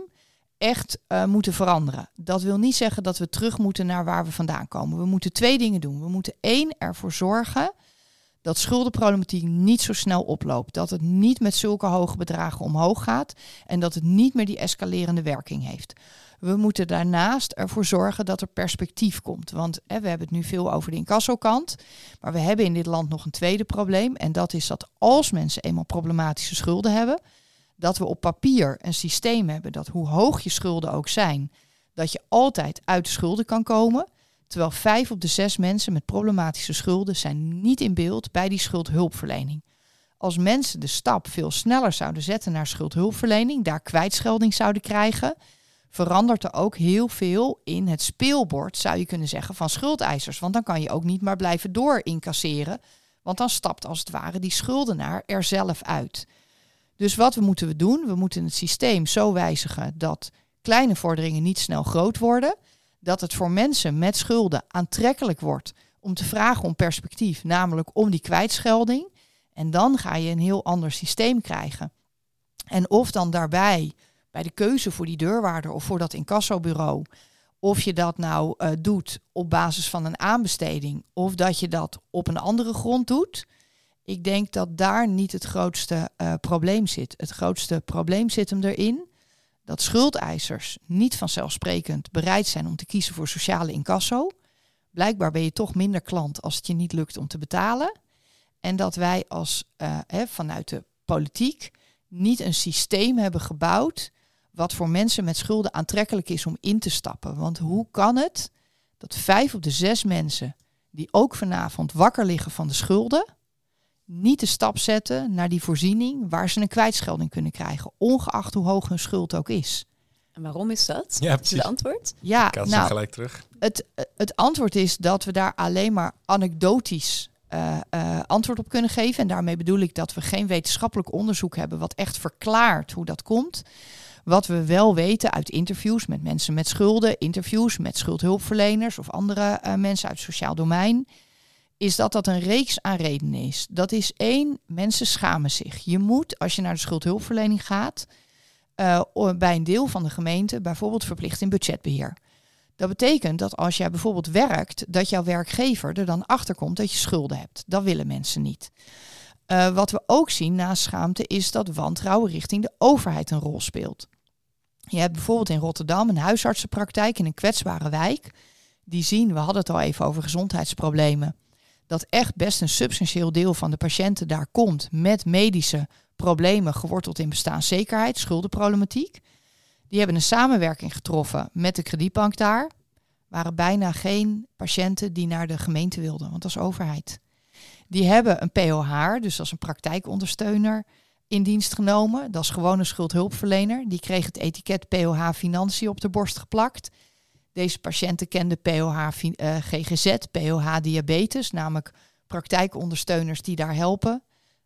echt eh, moeten veranderen. Dat wil niet zeggen dat we terug moeten naar waar we vandaan komen. We moeten twee dingen doen. We moeten één ervoor zorgen dat schuldenproblematiek niet zo snel oploopt. Dat het niet met zulke hoge bedragen omhoog gaat en dat het niet meer die escalerende werking heeft. We moeten daarnaast ervoor zorgen dat er perspectief komt. Want hè, we hebben het nu veel over de incassokant. Maar we hebben in dit land nog een tweede probleem. En dat is dat als mensen eenmaal problematische schulden hebben, dat we op papier een systeem hebben dat hoe hoog je schulden ook zijn, dat je altijd uit de schulden kan komen. Terwijl vijf op de zes mensen met problematische schulden zijn niet in beeld bij die schuldhulpverlening. Als mensen de stap veel sneller zouden zetten naar schuldhulpverlening, daar kwijtschelding zouden krijgen, verandert er ook heel veel in het speelbord, zou je kunnen zeggen, van schuldeisers. Want dan kan je ook niet maar blijven door incasseren, want dan stapt als het ware die schuldenaar er zelf uit. Dus wat moeten we doen? We moeten het systeem zo wijzigen dat kleine vorderingen niet snel groot worden. Dat het voor mensen met schulden aantrekkelijk wordt om te vragen om perspectief, namelijk om die kwijtschelding. En dan ga je een heel ander systeem krijgen. En of dan daarbij, bij de keuze voor die deurwaarder of voor dat incassobureau, of je dat nou eh, doet op basis van een aanbesteding of dat je dat op een andere grond doet. Ik denk dat daar niet het grootste eh, probleem zit. Het grootste probleem zit hem erin dat schuldeisers niet vanzelfsprekend bereid zijn om te kiezen voor sociale incasso. Blijkbaar ben je toch minder klant als het je niet lukt om te betalen. En dat wij als eh, vanuit de politiek niet een systeem hebben gebouwd wat voor mensen met schulden aantrekkelijk is om in te stappen. Want hoe kan het dat vijf op de zes mensen die ook vanavond wakker liggen van de schulden, niet de stap zetten naar die voorziening waar ze een kwijtschelding kunnen krijgen, ongeacht hoe hoog hun schuld ook is. En waarom is dat? Ja, Is precies. het antwoord? Ja, Ik nou, gelijk terug. het, het antwoord is dat we daar alleen maar anekdotisch eh, eh, antwoord op kunnen geven. En daarmee bedoel ik dat we geen wetenschappelijk onderzoek hebben wat echt verklaart hoe dat komt. Wat we wel weten uit interviews met mensen met schulden, interviews met schuldhulpverleners of andere eh, mensen uit het sociaal domein, is dat dat een reeks aan redenen is. Dat is één, mensen schamen zich. Je moet, als je naar de schuldhulpverlening gaat, eh, bij een deel van de gemeente bijvoorbeeld verplicht in budgetbeheer. Dat betekent dat als jij bijvoorbeeld werkt, dat jouw werkgever er dan achter komt dat je schulden hebt. Dat willen mensen niet. Eh, wat we ook zien naast schaamte is dat wantrouwen richting de overheid een rol speelt. Je hebt bijvoorbeeld in Rotterdam een huisartsenpraktijk in een kwetsbare wijk. Die zien, we hadden het al even over gezondheidsproblemen, dat echt best een substantieel deel van de patiënten daar komt met medische problemen geworteld in bestaanszekerheid, schuldenproblematiek. Die hebben een samenwerking getroffen met de kredietbank daar. Waren bijna geen patiënten die naar de gemeente wilden, want dat is overheid. Die hebben een POH, dus is een praktijkondersteuner, in dienst genomen. Dat is gewoon een schuldhulpverlener. Die kreeg het etiket POH Financiën op de borst geplakt. Deze patiënten kenden POH fi- eh, GGZ, POH Diabetes, namelijk praktijkondersteuners die daar helpen.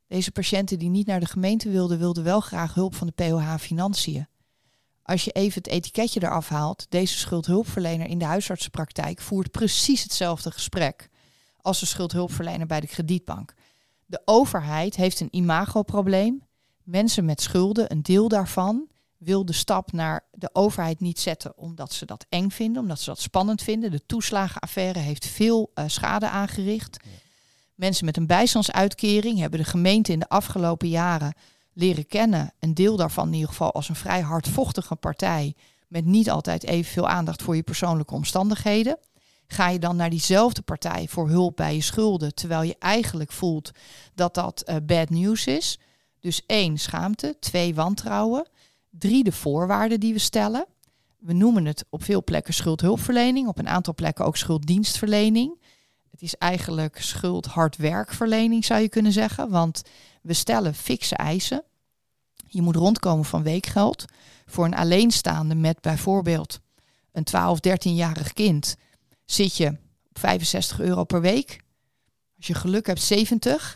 Deze patiënten die niet naar de gemeente wilden, wilden wel graag hulp van de POH Financiën. Als je even het etiketje eraf haalt, deze schuldhulpverlener in de huisartsenpraktijk voert precies hetzelfde gesprek als de schuldhulpverlener bij de kredietbank. De overheid heeft een imagoprobleem. Mensen met schulden, een deel daarvan, wil de stap naar de overheid niet zetten omdat ze dat eng vinden, omdat ze dat spannend vinden. De toeslagenaffaire heeft veel eh, schade aangericht. Mensen met een bijstandsuitkering hebben de gemeente in de afgelopen jaren leren kennen. Een deel daarvan in ieder geval als een vrij hardvochtige partij met niet altijd evenveel aandacht voor je persoonlijke omstandigheden. Ga je dan naar diezelfde partij voor hulp bij je schulden, terwijl je eigenlijk voelt dat dat uh, bad news is? Dus één, schaamte. Twee, wantrouwen. Drie, de voorwaarden die we stellen. We noemen het op veel plekken schuldhulpverlening, op een aantal plekken ook schulddienstverlening. Het is eigenlijk schuldhardwerkverlening, zou je kunnen zeggen, want we stellen fikse eisen. Je moet rondkomen van weekgeld. Voor een alleenstaande met bijvoorbeeld een 12, 13-jarig kind zit je op 65 euro per week. Als je geluk hebt 70.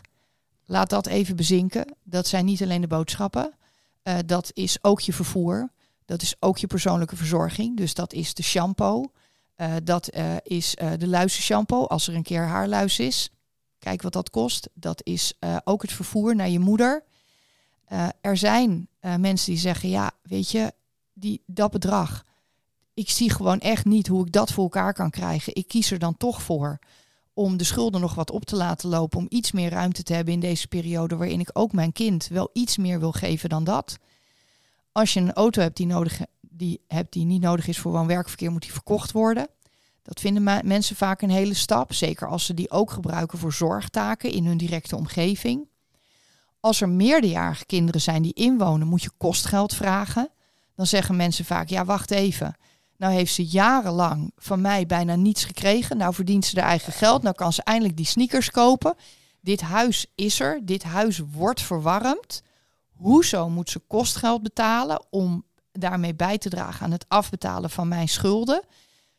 Laat dat even bezinken. Dat zijn niet alleen de boodschappen. Uh, dat is ook je vervoer. Dat is ook je persoonlijke verzorging. Dus dat is de shampoo. Uh, dat uh, is de luizershampoo als er een keer haarluis is. Kijk wat dat kost. Dat is ook het vervoer naar je moeder. er zijn mensen die zeggen, ja, weet je, die, dat bedrag, ik zie gewoon echt niet hoe ik dat voor elkaar kan krijgen. Ik kies er dan toch voor om de schulden nog wat op te laten lopen, om iets meer ruimte te hebben in deze periode waarin ik ook mijn kind wel iets meer wil geven dan dat. Als je een auto hebt die, nodig, die, hebt die niet nodig is voor woon-werkverkeer, moet die verkocht worden. Dat vinden mensen vaak een hele stap, zeker als ze die ook gebruiken voor zorgtaken in hun directe omgeving. Als er meerderjarige kinderen zijn die inwonen, moet je kostgeld vragen. Dan zeggen mensen vaak, ja wacht even, nou heeft ze jarenlang van mij bijna niets gekregen. Nou verdient ze haar eigen geld. Nou kan ze eindelijk die sneakers kopen. Dit huis is er. Dit huis wordt verwarmd. Hoezo moet ze kostgeld betalen om daarmee bij te dragen aan het afbetalen van mijn schulden?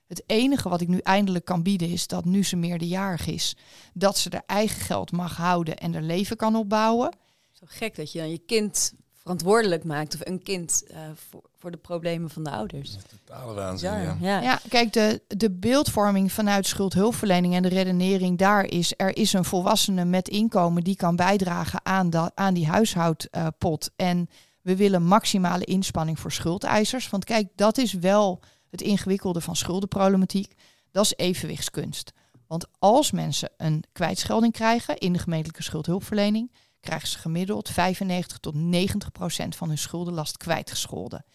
Het enige wat ik nu eindelijk kan bieden is dat nu ze meerderjarig is, dat ze haar eigen geld mag houden en er leven kan opbouwen. Zo gek dat je dan je kind verantwoordelijk maakt of een kind uh, voor, voor de problemen van de ouders. totale waanzin, ja. Ja. ja. kijk, de, de beeldvorming vanuit schuldhulpverlening en de redenering daar is... er is een volwassene met inkomen die kan bijdragen aan, dat, aan die huishoudpot. en we willen maximale inspanning voor schuldeisers. Want kijk, dat is wel het ingewikkelde van schuldenproblematiek. Dat is evenwichtskunst. Want als mensen een kwijtschelding krijgen in de gemeentelijke schuldhulpverlening krijgen ze gemiddeld 95 tot 90 procent van hun schuldenlast kwijtgescholden.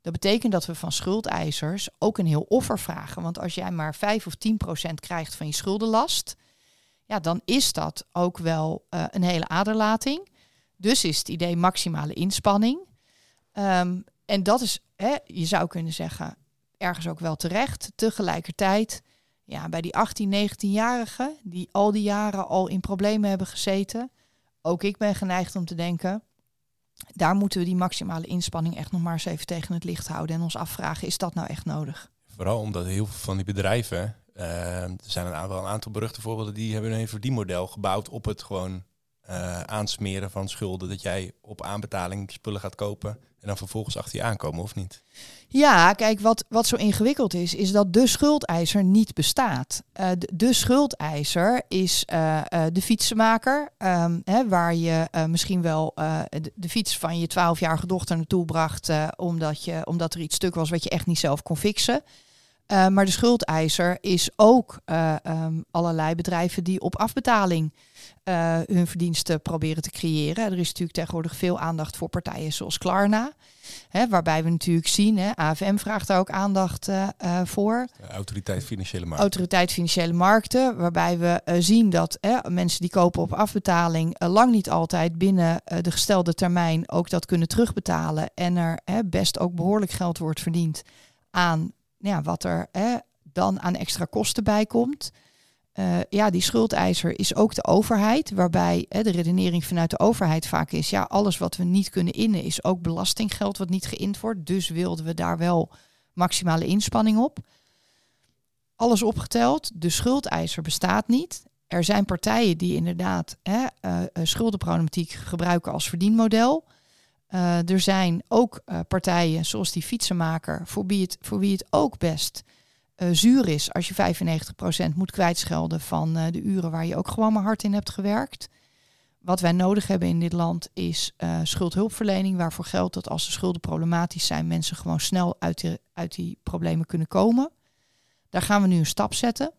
Dat betekent dat we van schuldeisers ook een heel offer vragen. Want als jij maar 5 of 10 procent krijgt van je schuldenlast, ja, dan is dat ook wel uh, een hele aderlating. Dus is het idee maximale inspanning. Um, en dat is, hè, je zou kunnen zeggen, ergens ook wel terecht. Tegelijkertijd, ja, bij die 18, 19-jarigen die al die jaren al in problemen hebben gezeten, ook ik ben geneigd om te denken, daar moeten we die maximale inspanning echt nog maar eens even tegen het licht houden en ons afvragen, is dat nou echt nodig? Vooral omdat heel veel van die bedrijven, uh, er zijn een aantal, een aantal beruchte voorbeelden, die hebben een verdienmodel gebouwd op het gewoon uh, aansmeren van schulden. Dat jij op aanbetaling spullen gaat kopen en dan vervolgens achter je aankomen, of niet? Ja, kijk, wat, wat zo ingewikkeld is, is dat de schuldeiser niet bestaat. Uh, de, de, schuldeiser is uh, de fietsenmaker, um, hè, waar je misschien wel de, de, fiets van je 12-jarige dochter naartoe bracht, omdat, je, omdat er iets stuk was wat je echt niet zelf kon fixen. Maar de schuldeiser is ook um, allerlei bedrijven die op afbetaling uh, hun verdiensten proberen te creëren. Er is natuurlijk tegenwoordig veel aandacht voor partijen zoals Klarna. Hè, waarbij we natuurlijk zien, hè, AFM vraagt daar ook aandacht voor. Autoriteit Financiële Markten. Autoriteit Financiële Markten, waarbij we zien dat mensen die kopen op afbetaling lang niet altijd binnen de gestelde termijn ook dat kunnen terugbetalen. En er best ook behoorlijk geld wordt verdiend aan ja, wat er dan aan extra kosten bij komt. Uh, ja, die schuldeiser is ook de overheid, waarbij hè, de redenering vanuit de overheid vaak is, ja, alles wat we niet kunnen innen is ook belastinggeld wat niet geïnd wordt. Dus wilden we daar wel maximale inspanning op. Alles opgeteld, de schuldeiser bestaat niet. Er zijn partijen die inderdaad hè, uh, schuldenproblematiek gebruiken als verdienmodel. Uh, er zijn ook partijen zoals die fietsenmaker, voor wie het, voor wie het ook best uh, zuur is als je 95% moet kwijtschelden van de uren waar je ook gewoon maar hard in hebt gewerkt. Wat wij nodig hebben in dit land is schuldhulpverlening, waarvoor geldt dat als de schulden problematisch zijn, mensen gewoon snel uit, uit die problemen kunnen komen. Daar gaan we nu een stap zetten.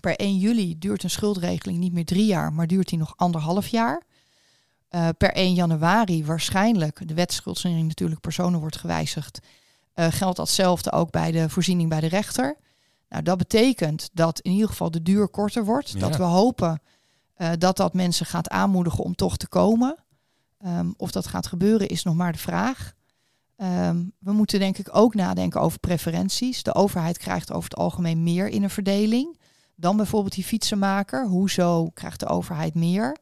Per 1 juli duurt een schuldregeling niet meer drie jaar, maar duurt die nog anderhalf jaar. Per 1 januari waarschijnlijk, de wet schuldsanering natuurlijk personen wordt gewijzigd, uh, geldt datzelfde ook bij de voorziening bij de rechter. Nou, dat betekent dat in ieder geval de duur korter wordt. Ja. Dat we hopen eh, dat dat mensen gaat aanmoedigen om toch te komen. Ehm, of dat gaat gebeuren is nog maar de vraag. Ehm, we moeten denk ik ook nadenken over preferenties. De overheid krijgt over het algemeen meer in een verdeling dan bijvoorbeeld die fietsenmaker. Hoezo krijgt de overheid meer?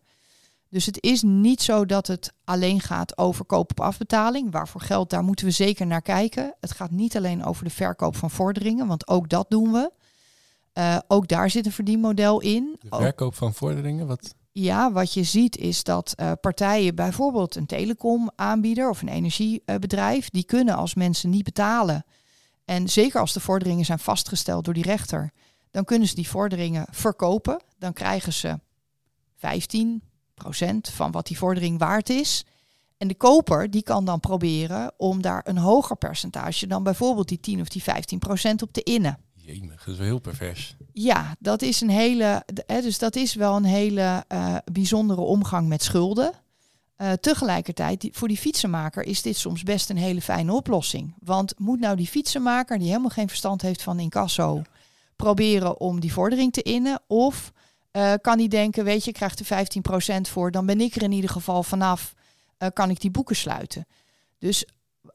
Dus het is niet zo dat het alleen gaat over koop op afbetaling. Waarvoor geld, daar moeten we zeker naar kijken. Het gaat niet alleen over de verkoop van vorderingen, want ook dat doen we. Eh, ook daar zit een verdienmodel in. De verkoop van vorderingen, wat? ja, wat je ziet is dat eh, partijen, bijvoorbeeld een telecomaanbieder of een energiebedrijf, die kunnen als mensen niet betalen. En zeker als de vorderingen zijn vastgesteld door die rechter, dan kunnen ze die vorderingen verkopen. Dan krijgen ze 15% van wat die vordering waard is. En de koper die kan dan proberen om daar een hoger percentage dan bijvoorbeeld die 10 of die 15% op te innen. Jemig, dat is wel heel pervers. Ja, dat is een hele. Hè, dus dat is wel een hele eh, bijzondere omgang met schulden. Eh, tegelijkertijd, die, voor die fietsenmaker is dit soms best een hele fijne oplossing. Want moet nou die fietsenmaker, die helemaal geen verstand heeft van incasso, proberen om die vordering te innen? Of eh, kan hij denken, weet je, ik krijg er 15% voor, dan ben ik er in ieder geval vanaf, eh, kan ik die boeken sluiten. Dus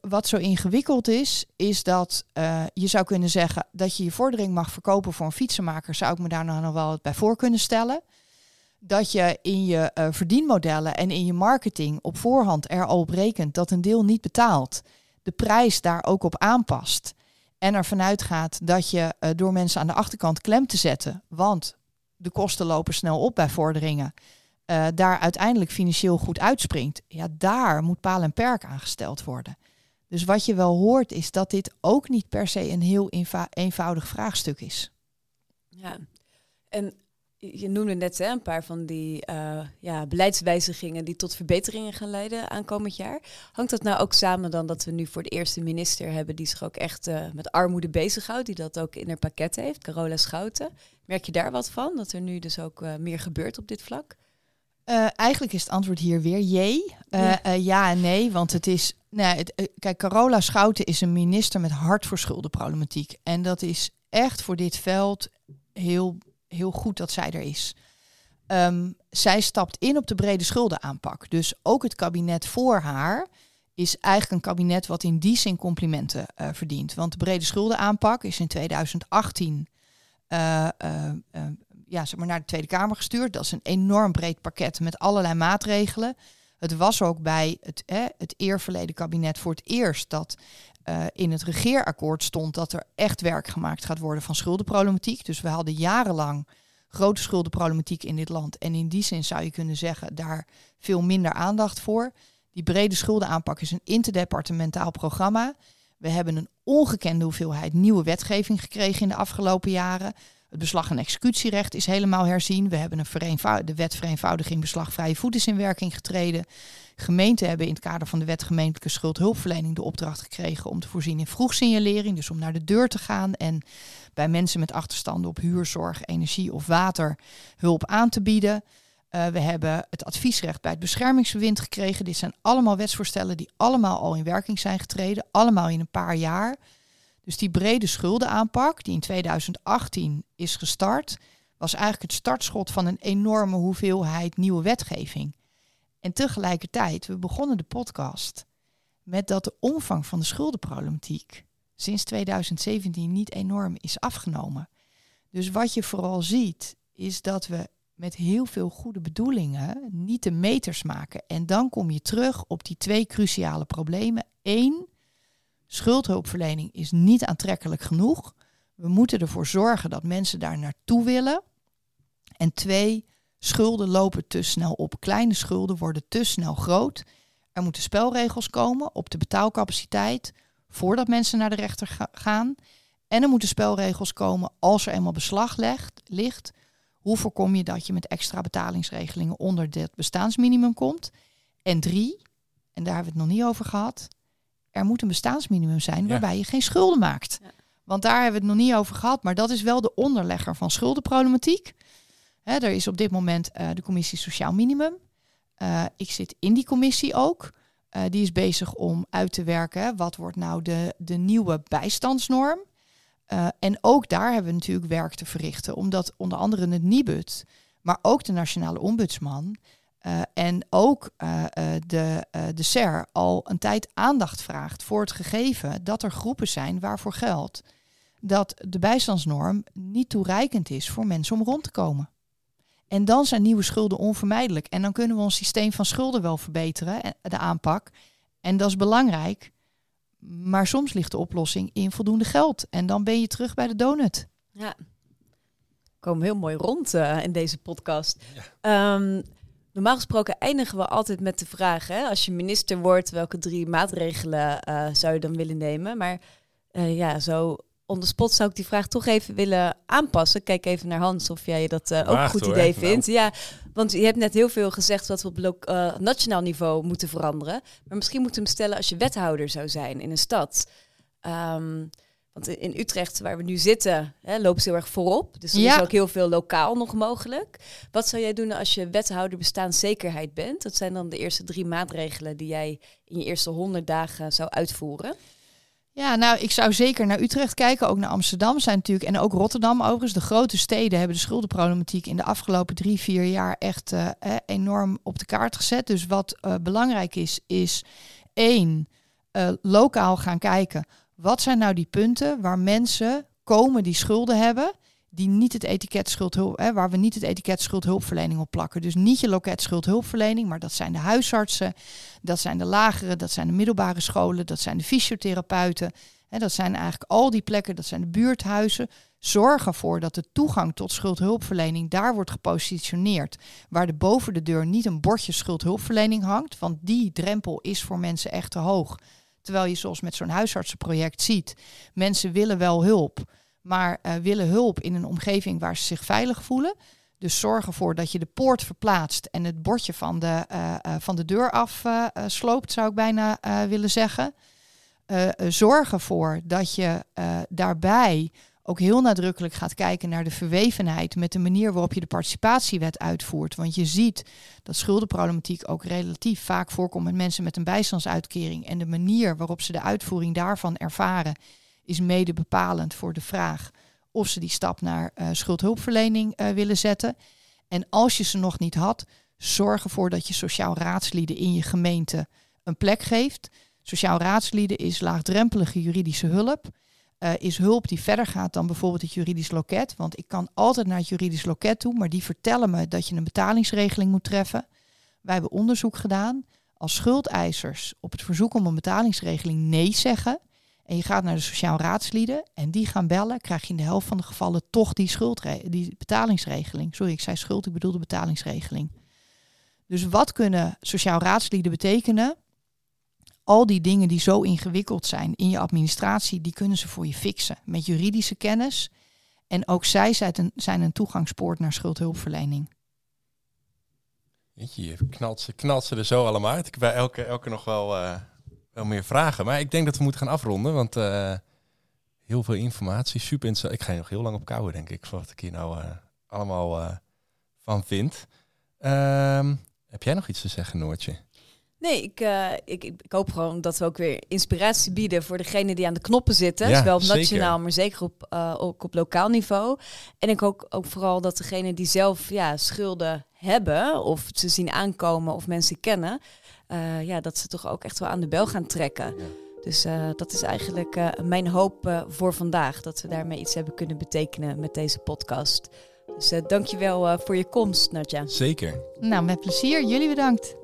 wat zo ingewikkeld is, is dat eh, je zou kunnen zeggen dat je je vordering mag verkopen voor een fietsenmaker. Zou ik me daar nou nog wel bij voor kunnen stellen? Dat je in je verdienmodellen en in je marketing op voorhand er al op rekent dat een deel niet betaalt. De prijs daar ook op aanpast. En ervan uitgaat dat je door mensen aan de achterkant klem te zetten, want de kosten lopen snel op bij vorderingen, eh, daar uiteindelijk financieel goed uitspringt. Ja, daar moet paal en perk aan gesteld worden. Dus wat je wel hoort is dat dit ook niet per se een heel eenvoudig vraagstuk is. Ja, en je noemde net hè, een paar van die eh, ja, beleidswijzigingen die tot verbeteringen gaan leiden aankomend jaar. Hangt dat nou ook samen dan dat we nu voor de eerste minister hebben die zich ook echt eh, met armoede bezighoudt, die dat ook in haar pakket heeft, Carola Schouten. Merk je daar wat van, dat er nu dus ook eh, meer gebeurt op dit vlak? Eigenlijk is het antwoord hier weer jee. Ja. ja en nee, want het is... Het, eh, kijk, Carola Schouten is een minister met hart voor schuldenproblematiek. En dat is echt voor dit veld heel, heel goed dat zij er is. Ehm, zij stapt in op de brede schuldenaanpak. Dus ook het kabinet voor haar is eigenlijk een kabinet wat in die zin complimenten eh, verdient. Want de brede schuldenaanpak is in 2018 eh, eh, ja, zeg maar naar de Tweede Kamer gestuurd. Dat is een enorm breed pakket met allerlei maatregelen. Het was ook bij het, het eerverleden kabinet voor het eerst dat eh, in het regeerakkoord stond dat er echt werk gemaakt gaat worden van schuldenproblematiek. Dus we hadden jarenlang grote schuldenproblematiek in dit land. En in die zin zou je kunnen zeggen, daar veel minder aandacht voor. Die brede schuldenaanpak is een interdepartementaal programma. We hebben een ongekende hoeveelheid nieuwe wetgeving gekregen in de afgelopen jaren. Het beslag- en executierecht is helemaal herzien. We hebben een de wet vereenvoudiging beslagvrije voet is in werking getreden. Gemeenten hebben in het kader van de wet gemeentelijke schuldhulpverlening de opdracht gekregen om te voorzien in vroegsignalering. Dus om naar de deur te gaan en bij mensen met achterstanden op huurzorg, energie of water hulp aan te bieden. Uh, we hebben het adviesrecht bij het beschermingsbewind gekregen. Dit zijn allemaal wetsvoorstellen die allemaal al in werking zijn getreden. Allemaal in een paar jaar. Dus die brede schuldenaanpak, die in 2018 is gestart, was eigenlijk het startschot van een enorme hoeveelheid nieuwe wetgeving. En tegelijkertijd, we begonnen de podcast met dat de omvang van de schuldenproblematiek sinds 2017 niet enorm is afgenomen. Dus wat je vooral ziet, is dat we met heel veel goede bedoelingen niet de meters maken. En dan kom je terug op die twee cruciale problemen. Eén, schuldhulpverlening is niet aantrekkelijk genoeg. We moeten ervoor zorgen dat mensen daar naartoe willen. En twee, schulden lopen te snel op. Kleine schulden worden te snel groot. Er moeten spelregels komen op de betaalcapaciteit voordat mensen naar de rechter ga gaan. En er moeten spelregels komen als er eenmaal beslag legt, ligt. Hoe voorkom je dat je met extra betalingsregelingen onder dit bestaansminimum komt? En drie, en daar hebben we het nog niet over gehad, er moet een bestaansminimum zijn waarbij ja. je geen schulden maakt. Ja. Want daar hebben we het nog niet over gehad, maar dat is wel de onderlegger van schuldenproblematiek. Hè, er is op dit moment uh, de commissie Sociaal Minimum. Uh, ik zit in die commissie ook. Uh, die is bezig om uit te werken. Wat wordt nou de, de nieuwe bijstandsnorm? Uh, en ook daar hebben we natuurlijk werk te verrichten, omdat onder andere het Nibud, maar ook de Nationale Ombudsman uh, en ook uh, de, de SER al een tijd aandacht vraagt voor het gegeven dat er groepen zijn waarvoor geldt dat de bijstandsnorm niet toereikend is voor mensen om rond te komen. En dan zijn nieuwe schulden onvermijdelijk. En dan kunnen we ons systeem van schulden wel verbeteren, de aanpak. En dat is belangrijk. Maar soms ligt de oplossing in voldoende geld. En dan ben je terug bij de donut. Ja, komen heel mooi rond uh, in deze podcast. Ja. Um, normaal gesproken eindigen we altijd met de vraag: hè, als je minister wordt, welke drie maatregelen uh, zou je dan willen nemen? Maar uh, ja, zo on the spot zou ik die vraag toch even willen aanpassen. Kijk even naar Hans of jij dat uh, ook een goed idee nou. vindt. Ja, want je hebt net heel veel gezegd wat we op nationaal niveau moeten veranderen. Maar misschien moeten we hem stellen als je wethouder zou zijn in een stad. Um, want in Utrecht, waar we nu zitten, hè, loopt ze heel erg voorop. Dus er ja. is ook heel veel lokaal nog mogelijk. Wat zou jij doen als je wethouder bestaanszekerheid bent? Dat zijn dan de eerste drie maatregelen die jij in je eerste honderd dagen zou uitvoeren. Ja, nou, ik zou zeker naar Utrecht kijken, ook naar Amsterdam zijn natuurlijk, en ook Rotterdam overigens. De grote steden hebben de schuldenproblematiek in de afgelopen drie, vier jaar echt uh, enorm op de kaart gezet. Dus wat uh, belangrijk is, is één, uh, lokaal gaan kijken. Wat zijn nou die punten waar mensen komen die schulden hebben, die niet het etiket schuldhulp, hè, waar we niet het etiket schuldhulpverlening op plakken. Dus niet je loket schuldhulpverlening, maar dat zijn de huisartsen, dat zijn de lagere, dat zijn de middelbare scholen, dat zijn de fysiotherapeuten. Hè, dat zijn eigenlijk al die plekken, dat zijn de buurthuizen. Zorg ervoor dat de toegang tot schuldhulpverlening daar wordt gepositioneerd. Waar er boven de deur niet een bordje schuldhulpverlening hangt, want die drempel is voor mensen echt te hoog. Terwijl je zoals met zo'n huisartsenproject ziet, mensen willen wel hulp maar uh, willen hulp in een omgeving waar ze zich veilig voelen. Dus zorg ervoor dat je de poort verplaatst en het bordje van de, uh, uh, van de deur af sloopt, zou ik bijna willen zeggen. zorg ervoor dat je daarbij ook heel nadrukkelijk gaat kijken naar de verwevenheid met de manier waarop je de participatiewet uitvoert. Want je ziet dat schuldenproblematiek ook relatief vaak voorkomt met mensen met een bijstandsuitkering. En de manier waarop ze de uitvoering daarvan ervaren is mede bepalend voor de vraag of ze die stap naar uh, schuldhulpverlening uh, willen zetten. En als je ze nog niet had, zorg ervoor dat je sociaal raadslieden in je gemeente een plek geeft. Sociaal raadslieden is laagdrempelige juridische hulp. Uh, is hulp die verder gaat dan bijvoorbeeld het juridisch loket. Want ik kan altijd naar het juridisch loket toe, maar die vertellen me dat je een betalingsregeling moet treffen. Wij hebben onderzoek gedaan. Als schuldeisers op het verzoek om een betalingsregeling nee zeggen, en je gaat naar de sociaal raadslieden en die gaan bellen, krijg je in de helft van de gevallen toch die, die betalingsregeling. Sorry, ik zei schuld, ik bedoelde betalingsregeling. Dus wat kunnen sociaal raadslieden betekenen? Al die dingen die zo ingewikkeld zijn in je administratie, die kunnen ze voor je fixen met juridische kennis. En ook zij zijn een toegangspoort naar schuldhulpverlening. Je knalt ze, knalt ze er zo allemaal uit. Ik heb bij elke, elke nog wel uh, wel meer vragen. Maar ik denk dat we moeten gaan afronden, want uh, heel veel informatie, super interessant. Ik ga je nog heel lang op kouwen, denk ik, wat ik hier nou uh, allemaal van vind. Um, heb jij nog iets te zeggen, Noortje? Nee, ik, ik, ik, hoop gewoon dat we ook weer inspiratie bieden voor degenen die aan de knoppen zitten. Ja, zowel op nationaal, maar zeker op, ook op lokaal niveau. En ik hoop ook vooral dat degenen die zelf ja, schulden hebben, of ze zien aankomen of mensen kennen, uh, ja, dat ze toch ook echt wel aan de bel gaan trekken. Dus uh, dat is eigenlijk uh, mijn hoop voor vandaag. Dat we daarmee iets hebben kunnen betekenen met deze podcast. Dus dankjewel voor je komst, Nadja. Zeker. Nou, met plezier. Jullie bedankt.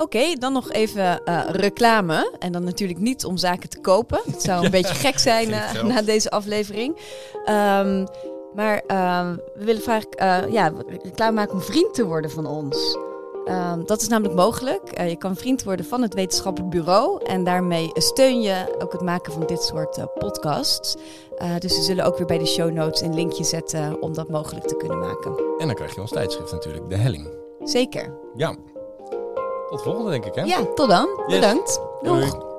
Oké, okay, dan nog even reclame. En dan natuurlijk niet om zaken te kopen. Het zou een beetje gek zijn na deze aflevering. Um, maar uh, we willen graag ja, reclame maken om vriend te worden van ons. Um, dat is namelijk mogelijk. Je kan vriend worden van het wetenschappelijk bureau en daarmee steun je ook het maken van dit soort podcasts. Dus we zullen ook weer bij de show notes een linkje zetten om dat mogelijk te kunnen maken. En dan krijg je ons tijdschrift natuurlijk, De Helling. Zeker. Ja. Tot volgende denk ik hè? Ja, tot dan. Yes. Bedankt. Doeg. Doei.